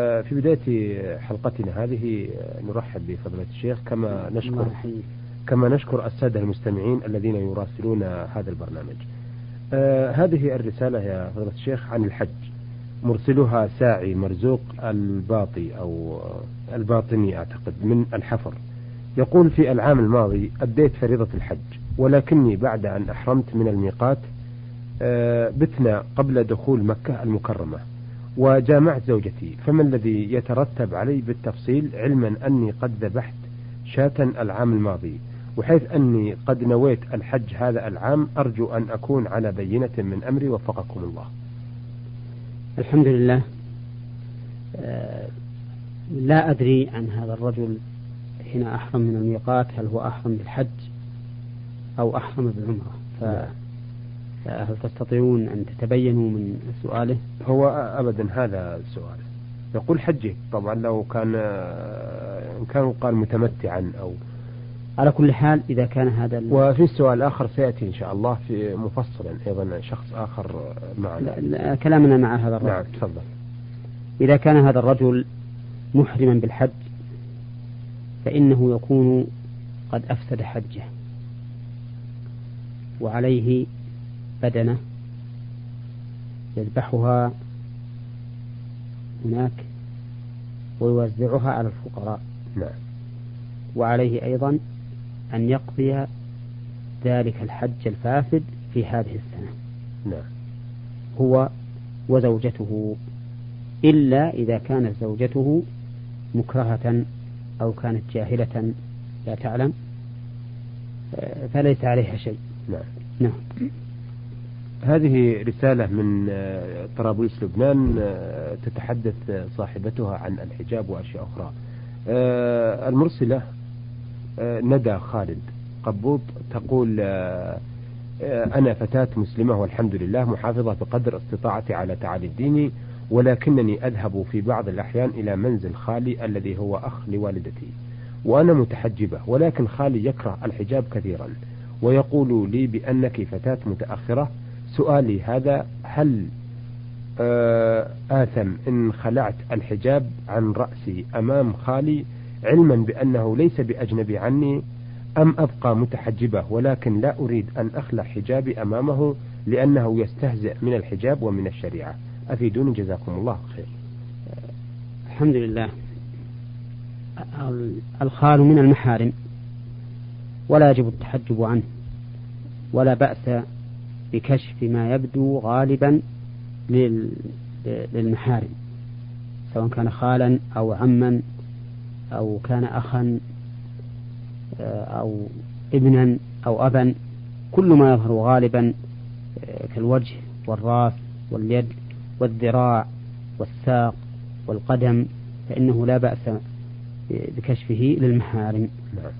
في بداية حلقتنا هذه نرحب بفضيلة الشيخ. كما نشكر كما نشكر السادة المستمعين الذين يراسلون هذا البرنامج. آه هذه الرسالة يا فضيلة الشيخ عن الحج. مرسلها ساعي مرزوق الباطي أو الباطني أعتقد من الحفر. يقول في العام الماضي أديت فريضة الحج ولكني بعد أن أحرمت من الميقات آه بتنا قبل دخول مكة المكرمة. وجامعت زوجتي فما الذي يترتب علي بالتفصيل علما أني قد ذبحت شاة العام الماضي وحيث أني قد نويت الحج هذا العام أرجو أن أكون على بينة من أمري وفقكم الله. الحمد لله. آه، لا أدري عن هذا الرجل حين أحرم من الميقات هل هو أحرم بالحج أو أحرم بالعمرة. ف... هل تستطيعون أن تتبينوا من سؤاله؟ هو أبدا هذا السؤال. يقول حجه طبعا لو كان إن كان قال متمتعا أو على كل حال إذا كان هذا وفي السؤال الآخر سيأتي إن شاء الله في مفصلا أيضا شخص آخر معنا. لا لا كلامنا مع هذا الرجل. نعم تفضل. إذا كان هذا الرجل محرما بالحج فإنه يكون قد أفسد حجه وعليه بدنة يذبحها هناك ويوزعها على الفقراء. نعم. وعليه أيضا أن يقضي ذلك الحج الفاسد في هذه السنة. نعم. هو وزوجته إلا إذا كانت زوجته مكرهة أو كانت جاهلة لا تعلم فليس عليها شيء. نعم. نعم. هذه رسالة من طرابلس لبنان تتحدث صاحبتها عن الحجاب وأشياء أخرى. المرسلة ندى خالد قبوط تقول أنا فتاة مسلمة والحمد لله محافظة بقدر استطاعتي على تعالي الدين ولكنني أذهب في بعض الأحيان إلى منزل خالي الذي هو أخ لوالدتي وأنا متحجبة ولكن خالي يكره الحجاب كثيرا ويقول لي بأنك فتاة متأخرة سؤالي هذا هل آثم إن خلعت الحجاب عن رأسي أمام خالي علما بأنه ليس بأجنبي عني أم أبقى متحجبة ولكن لا أريد أن أخلع حجابي أمامه لأنه يستهزئ من الحجاب ومن الشريعة. أفيدوني جزاكم الله خير. الحمد لله. الخال من المحارم ولا يجب التحجب عنه ولا بأس بكشف ما يبدو غالبا للمحارم سواء كان خالا أو عما أو كان أخا آه، أو ابنا أو أبا كل ما يظهر غالبا آه، كالوجه والراس واليد والذراع والساق والقدم فإنه لا بأس بكشفه للمحارم نعم.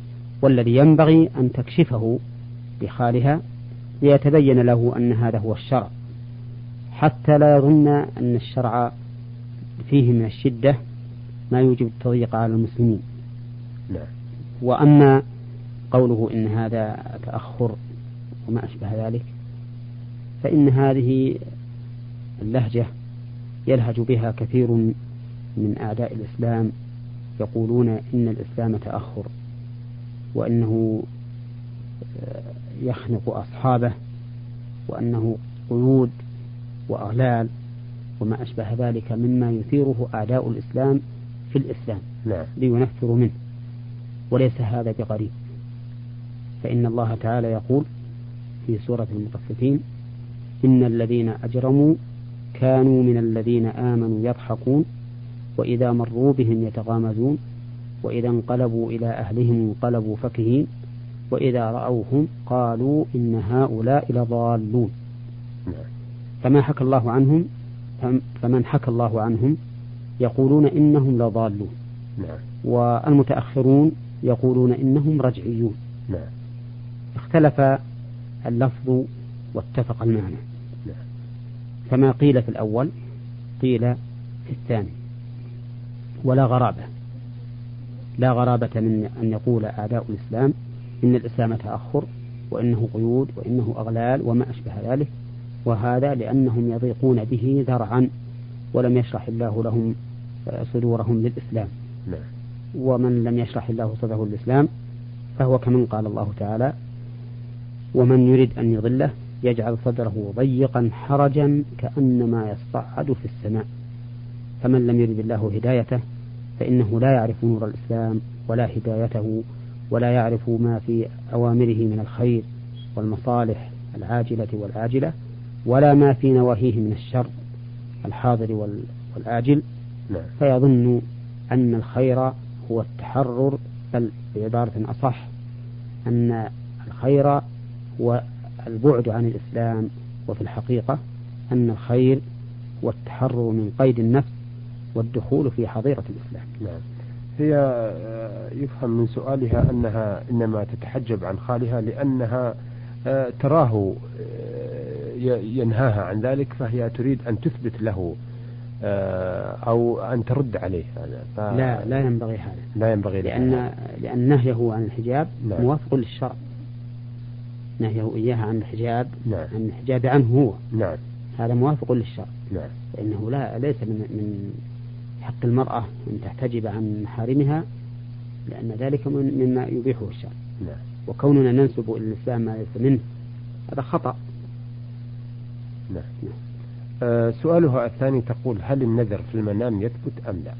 والذي ينبغي أن تكشفه لخالها ليتبين له أن هذا هو الشرع حتى لا يظن أن الشرع فيه من الشدة ما يوجب التضييق على المسلمين نعم. وأما قوله إن هذا تأخر وما أشبه ذلك فإن هذه اللهجة يلهج بها كثير من أعداء الإسلام يقولون إن الإسلام تأخر وأنه يخنق أصحابه وأنه قيود وأغلال وما أشبه ذلك مما يثيره أعداء الإسلام في الإسلام. نعم. لينفروا منه. وليس هذا بغريب فإن الله تعالى يقول في سورة المطففين إن الذين أجرموا كانوا من الذين آمنوا يضحكون وإذا مروا بهم يتغامزون وإذا انقلبوا إلى أهلهم انقلبوا فكهين وإذا رأوهم قالوا إن هؤلاء لضالون. فما حكى الله عنهم فمن حكى الله عنهم يقولون إنهم لضالون. والمتأخرون يقولون إنهم رجعيون. اختلف اللفظ واتفق المعنى. فما قيل في الأول قيل في الثاني ولا غرابة لا غرابة من أن يقول أعداء الإسلام إن الإسلام تأخر وإنه قيود وإنه أغلال وما أشبه ذلك. وهذا لأنهم يضيقون به ذرعا ولم يشرح الله لهم صدورهم للإسلام. نعم. ومن لم يشرح الله صدره للإسلام فهو كمن قال الله تعالى ومن يريد أن يضله يجعل صدره ضيقا حرجا كأنما يصعد في السماء. فمن لم يرد الله هدايته فإنه لا يعرف نور الإسلام ولا هدايته ولا يعرف ما في أوامره من الخير والمصالح العاجلة والآجلة ولا ما في نواهيه من الشر الحاضر والآجل. نعم. فيظن أن الخير هو التحرر بل بعبارة أصح أن الخير هو البعد عن الإسلام. وفي الحقيقة أن الخير هو التحرر من قيد النفس والدخول في حظيرة الإسلام. نعم. هي آه، يفهم من سؤالها أنها إنما تتحجب عن خالها لأنها آه، تراه آه، ينهاها عن ذلك فهي تريد أن تثبت له أو أن ترد عليه ف... لا لا ينبغي هذا لا ينبغي لأن لأن نهيه عن الحجاب نعم. موافق للشرع نهيه إياها عن الحجاب نعم. عن الحجاب عنه هو نعم. هذا موافق للشرع نعم. فإنه لا ليس من من حق المرأة أن تحتجب عن محارمها لأن ذلك مما يبيحه الشرع نعم. وكوننا ننسب إلى الإسلام ما ليس منه هذا خطأ نعم. نعم. آه سؤالها الثاني تقول هل النذر في المنام يثبت أم لا؟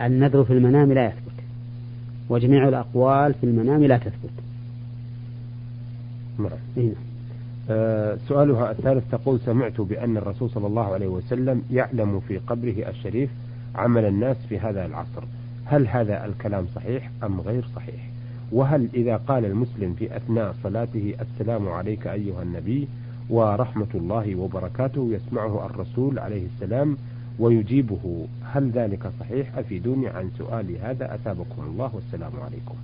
النذر في المنام لا يثبت وجميع الأقوال في المنام لا تثبت نعم إيه. آه سؤالها الثالث تقول سمعت بأن الرسول صلى الله عليه وسلم يعلم في قبره الشريف عمل الناس في هذا العصر. هل هذا الكلام صحيح أم غير صحيح؟ وهل إذا قال المسلم في أثناء صلاته السلام عليك أيها النبي ورحمة الله وبركاته يسمعه الرسول عليه السلام ويجيبه. هل ذلك صحيح؟ أفيدوني عن سؤالي هذا. أثابكم الله والسلام عليكم.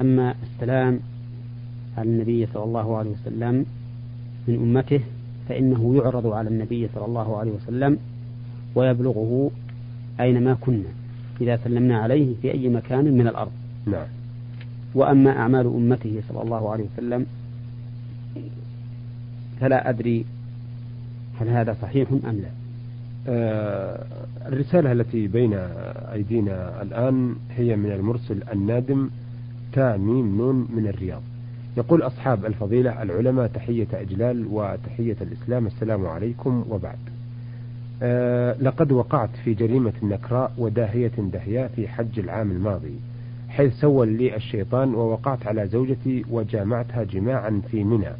أما السلام على النبي صلى الله عليه وسلم من أمته فإنه يعرض على النبي صلى الله عليه وسلم ويبلغه أينما كنا إذا سلمنا عليه في أي مكان من الأرض. نعم. وأما أعمال أمته صلى الله عليه وسلم فلا أدري هل هذا صحيح أم لا. آه، الرسالة التي بين أيدينا الآن هي من المرسل النادم تا ميم نون من الرياض. يقول أصحاب الفضيلة العلماء تحية إجلال وتحية الإسلام. السلام عليكم وبعد. أه لقد وقعت في جريمة نكراء وداهية دهياء في حج العام الماضي حيث سول لي الشيطان ووقعت على زوجتي وجامعتها جماعا في منى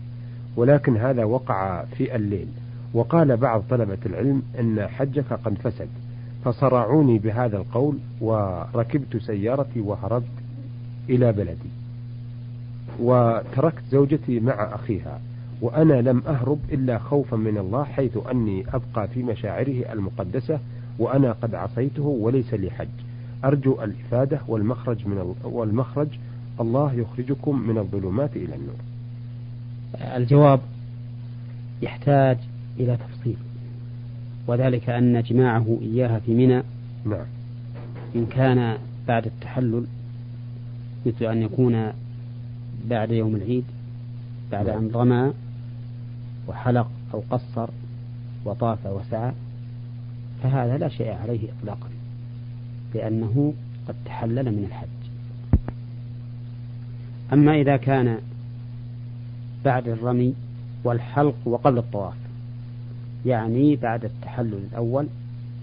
ولكن هذا وقع في الليل. وقال بعض طلبة العلم أن حجك قد فسد فصرعوني بهذا القول وركبت سيارتي وهربت إلى بلدي. وتركت زوجتي مع أخيها وأنا لم أهرب إلا خوفا من الله حيث أني أبقى في مشاعره المقدسة وأنا قد عصيته وليس لي حج. أرجو الإفادة والمخرج من والمخرج الله يخرجكم من الظلمات إلى النور. الجواب يحتاج إلى تفصيل وذلك أن جماعة إياها في منى نعم. إن كان بعد التحلل مثل أن يكون بعد يوم العيد بعد. أن رمى وحلق أو قصر وطاف وسعى فهذا لا شيء عليه إطلاقا لأنه قد تحلل من الحج أما إذا كان بعد الرمي والحلق وقبل الطواف يعني بعد التحلل الأول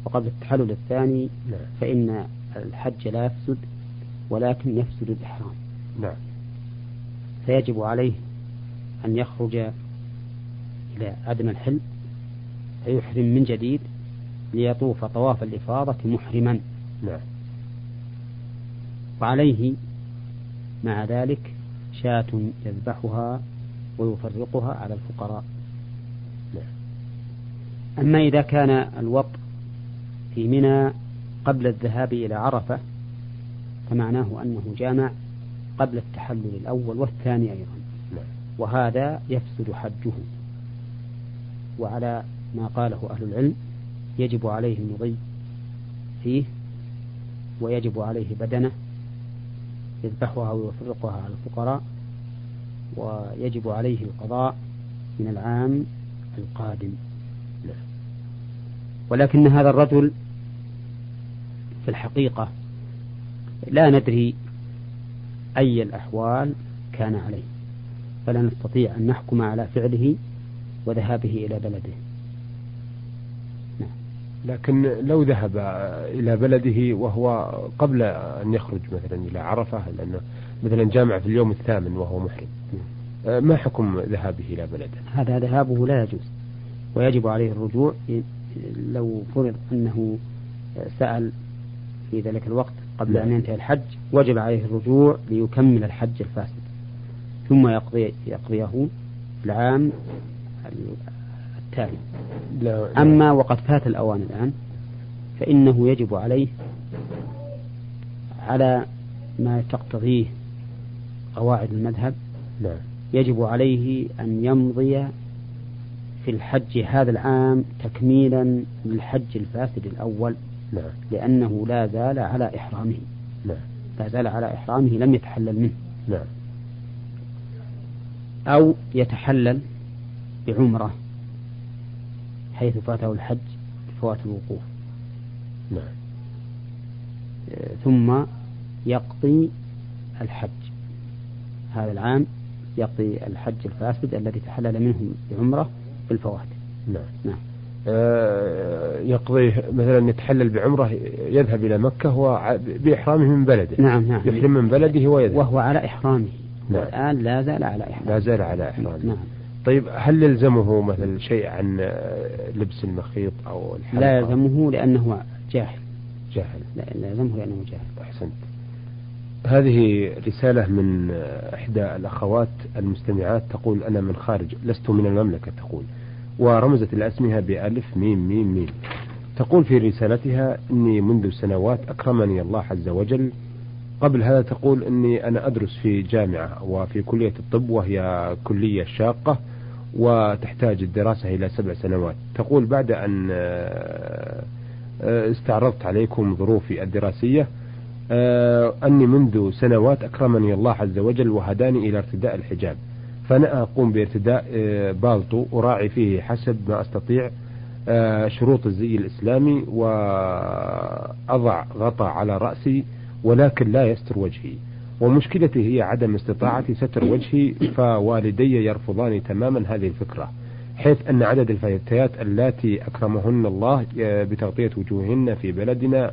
وقبل التحلل الثاني نعم. فإن الحج لا يفسد ولكن يفسد الإحرام نعم فيجب عليه أن يخرج إلى أدنى الحل فيحرم من جديد ليطوف طواف الإفاضة محرما. نعم. وعليه مع ذلك شاة يذبحها ويفرقها على الفقراء. أما إذا كان الوط في منى قبل الذهاب إلى عرفة فمعناه أنه جامع قبل التحلل الأول والثاني أيضا. نعم. وهذا يفسد حجه. وعلى ما قاله أهل العلم يجب عليه المضي فيه ويجب عليه بدنه يذبحها ويفرقها على الفقراء ويجب عليه القضاء من العام القادم. ولكن هذا الرجل في الحقيقة لا ندري أي الأحوال كان عليه. فلا نستطيع أن نحكم على فعله وذهابه إلى بلده. نعم. لكن لو ذهب إلى بلده وهو قبل أن يخرج مثلا إلى عرفة لأنه مثلا جامع في اليوم الثامن وهو محرم. آه، ما حكم ذهابه إلى بلده؟ هذا ذهابه لا يجوز. ويجب عليه الرجوع لو فرض أنه سأل في ذلك الوقت قبل أن ينتهي الحج وجب عليه الرجوع ليكمل الحج الفاسد. ثم يقضي يقضيه العام التالي. لا. أما وقد فات الأوان الآن فإنه يجب عليه على ما تقتضيه قواعد المذهب لا. يجب عليه أن يمضي في الحج هذا العام تكميلا للحج الفاسد الأول لا. لأنه لا زال على إحرامه لا. لا زال على إحرامه لم يتحلل منه لا. أو يتحلل بعمرة حيث فاته الحج فوات الوقوف نعم. ثم يقضي الحج هذا العام يقضي الحج الفاسد الذي تحلل منه بعمرة بالفوات نعم نعم آه يقضي مثلا يتحلل بعمرة يذهب إلى مكة هو بإحرامه من بلده. نعم نعم. يحرم من بلده ويذهب. وهو على إحرامه. نعم. الآن لا زال على إحرامه. لا زال على إحرامه. نعم. طيب هل يلزمه مثلا شيء عن آه، لبس المخيط أو الحلقة؟ لا يلزمه لأنه جاهل. جاهل. لا يلزمه لأنه جاهل. أحسنت. هذه رسالة من إحدى الأخوات المستمعات تقول أنا من خارج لست من المملكة تقول. ورمزت الأسمها بألف ميم ميم ميم. تقول في رسالتها إني منذ سنوات أكرمني الله عز وجل. قبل هذا تقول إني أنا أدرس في جامعة وفي كلية الطب وهي كلية شاقة وتحتاج الدراسة إلى سبع سنوات. تقول بعد أن آه، استعرضت عليكم ظروفي الدراسية آه، أني منذ سنوات أكرمني الله عز وجل وهداني إلى ارتداء الحجاب. فأنا أقوم بارتداء آه، بالطو أراعي فيه حسب ما أستطيع آه، شروط الزي الإسلامي وأضع غطاء على رأسي ولكن لا يستر وجهي. ومشكلتي هي عدم استطاعتي ستر وجهي فوالدي يرفضان تماما هذه الفكرة حيث أن عدد الفتيات اللاتي أكرمهن الله بتغطية وجوههن في بلدنا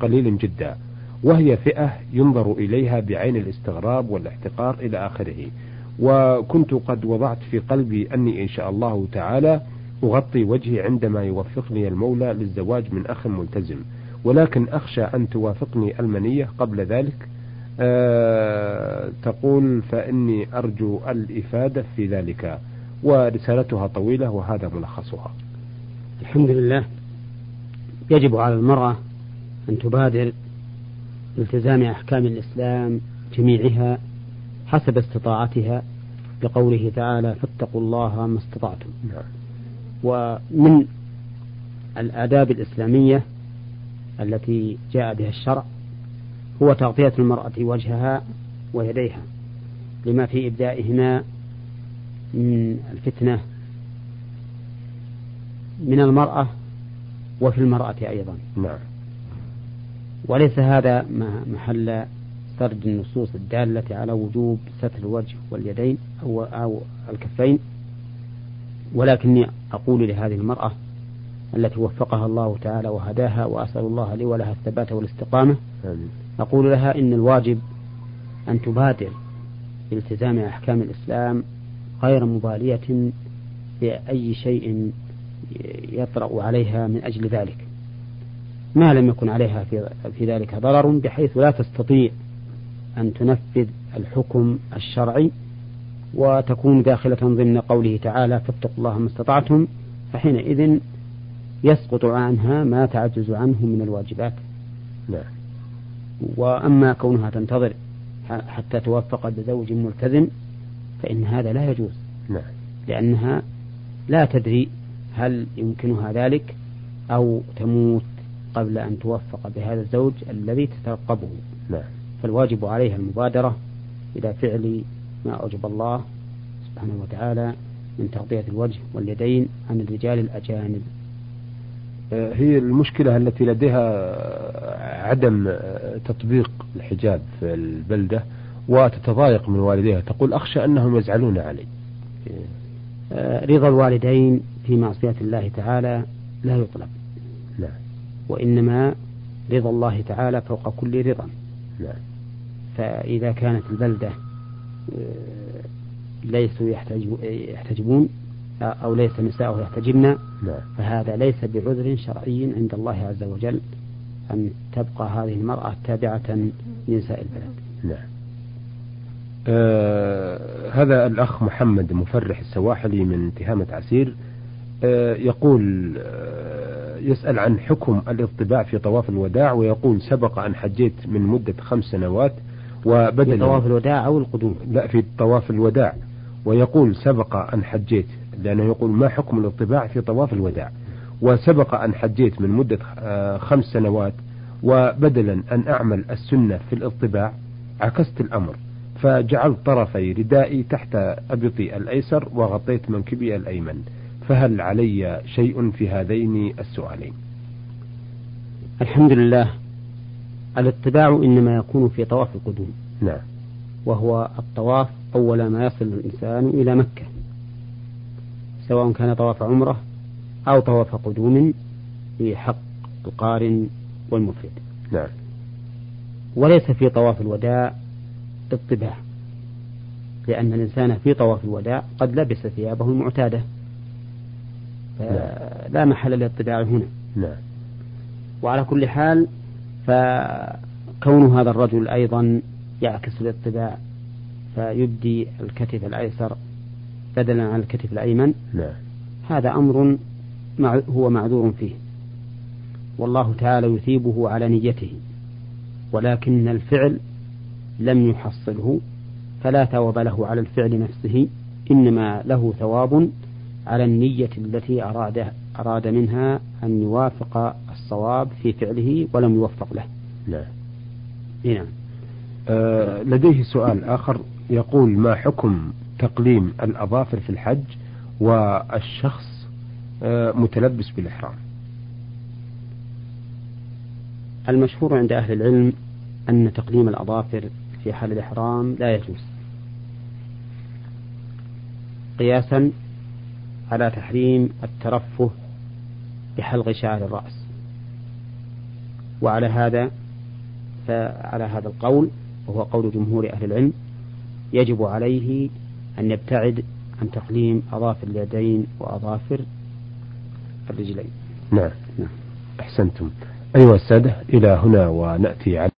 قليل جدا وهي فئة ينظر إليها بعين الاستغراب والاحتقار إلى آخره. وكنت قد وضعت في قلبي أني إن شاء الله تعالى أغطي وجهي عندما يوفقني المولى للزواج من أخ ملتزم. ولكن أخشى أن توافقني المنية قبل ذلك. أه تقول فإني أرجو الإفادة في ذلك. ورسالتها طويلة وهذا ملخصها. الحمد لله. يجب على المرأة أن تبادر التزام أحكام الإسلام جميعها حسب استطاعتها لقوله تعالى فاتقوا الله ما استطعتم. ومن الآداب الإسلامية التي جاء بها الشرع هو تغطية المرأة وجهها ويديها لما في إبدائهما من الفتنة من المرأة وفي المرأة أيضا نعم وليس هذا محل سرد النصوص الدالة على وجوب ستر الوجه واليدين أو, أو الكفين. ولكني أقول لهذه المرأة التي وفقها الله تعالى وهداها وأسأل الله لي ولها الثبات والاستقامة أقول لها إن الواجب أن تبادر بالتزام أحكام الإسلام غير مبالية بأي شيء يطرأ عليها من أجل ذلك. ما لم يكن عليها في, في ذلك ضرر بحيث لا تستطيع أن تنفذ الحكم الشرعي وتكون داخلة ضمن قوله تعالى فاتقوا الله ما استطعتم فحينئذ يسقط عنها ما تعجز عنه من الواجبات. نعم. وأما كونها تنتظر حتى توفق بزوج ملتزم فإن هذا لا يجوز. نعم. لأنها لا تدري هل يمكنها ذلك أو تموت قبل أن توفق بهذا الزوج الذي تترقبه. نعم. فالواجب عليها المبادرة إلى فعل ما أوجب الله سبحانه وتعالى من تغطية الوجه واليدين عن الرجال الأجانب. آه، هي المشكلة التي لديها عدم تطبيق الحجاب في البلدة وتتضايق من والديها. تقول أخشى أنهم يزعلون علي. آه، رضا الوالدين في معصية الله تعالى لا يطلب. نعم. وإنما رضا الله تعالى فوق كل رضا. نعم. فإذا كانت البلدة آه، ليسوا يحتجبون أو ليس نساءه يحتجبن نعم. فهذا ليس بعذر شرعي عند الله عز وجل أن تبقى هذه المرأة تابعة لنساء البلد. نعم. آه هذا الأخ محمد مفرح السواحلي من تهامة عسير آه يقول آه يسأل عن حكم الاطباع في طواف الوداع ويقول سبق أن حجيت من مدة خمس سنوات وبدل في طواف الوداع أو القدوم؟ لا في طواف الوداع. ويقول سبق أن حجيت لأنه يقول ما حكم الاطباع في طواف الوداع. وسبق أن حجيت من مدة آه، خمس سنوات وبدلا أن أعمل السنة في الاطباع عكست الأمر. فجعلت طرفي ردائي تحت أبطي الأيسر وغطيت منكبي الأيمن. فهل علي شيء في هذين السؤالين؟ الحمد لله الاطباع إنما يكون في طواف القدوم. نعم. وهو الطواف أول ما يصل الإنسان إلى مكة. سواء كان طواف عمرة أو طواف قدوم في حق القارن والمفرد نعم. وليس في طواف الوداع اطباع لأن الإنسان في طواف الوداع قد لبس ثيابه المعتادة. لا محل للاطباع هنا. نعم. وعلى كل حال فكون هذا الرجل أيضا يعكس الاطباع فيبدي الكتف الأيسر بدلا عن الكتف الأيمن نعم. هذا أمر هو معذور فيه. والله تعالى يثيبه على نيته ولكن الفعل لم يحصله فلا ثواب له على الفعل نفسه إنما له ثواب على النية التي أراد أراد منها أن يوافق الصواب في فعله ولم يوفق له. نعم. نعم. آه لديه سؤال آخر يقول ما حكم تقليم الأظافر في الحج والشخص آه متلبس بالإحرام المشهور عند أهل العلم أن تقليم الأظافر في حال الإحرام لا يجوز قياسا على تحريم الترفه بحلق شعر الرأس. وعلى هذا فعلى هذا القول وهو قول جمهور أهل العلم يجب عليه أن يبتعد عن تقليم أظافر اليدين وأظافر الرجلين. نعم, نعم. أحسنتم. أيها السادة إلى هنا ونأتي على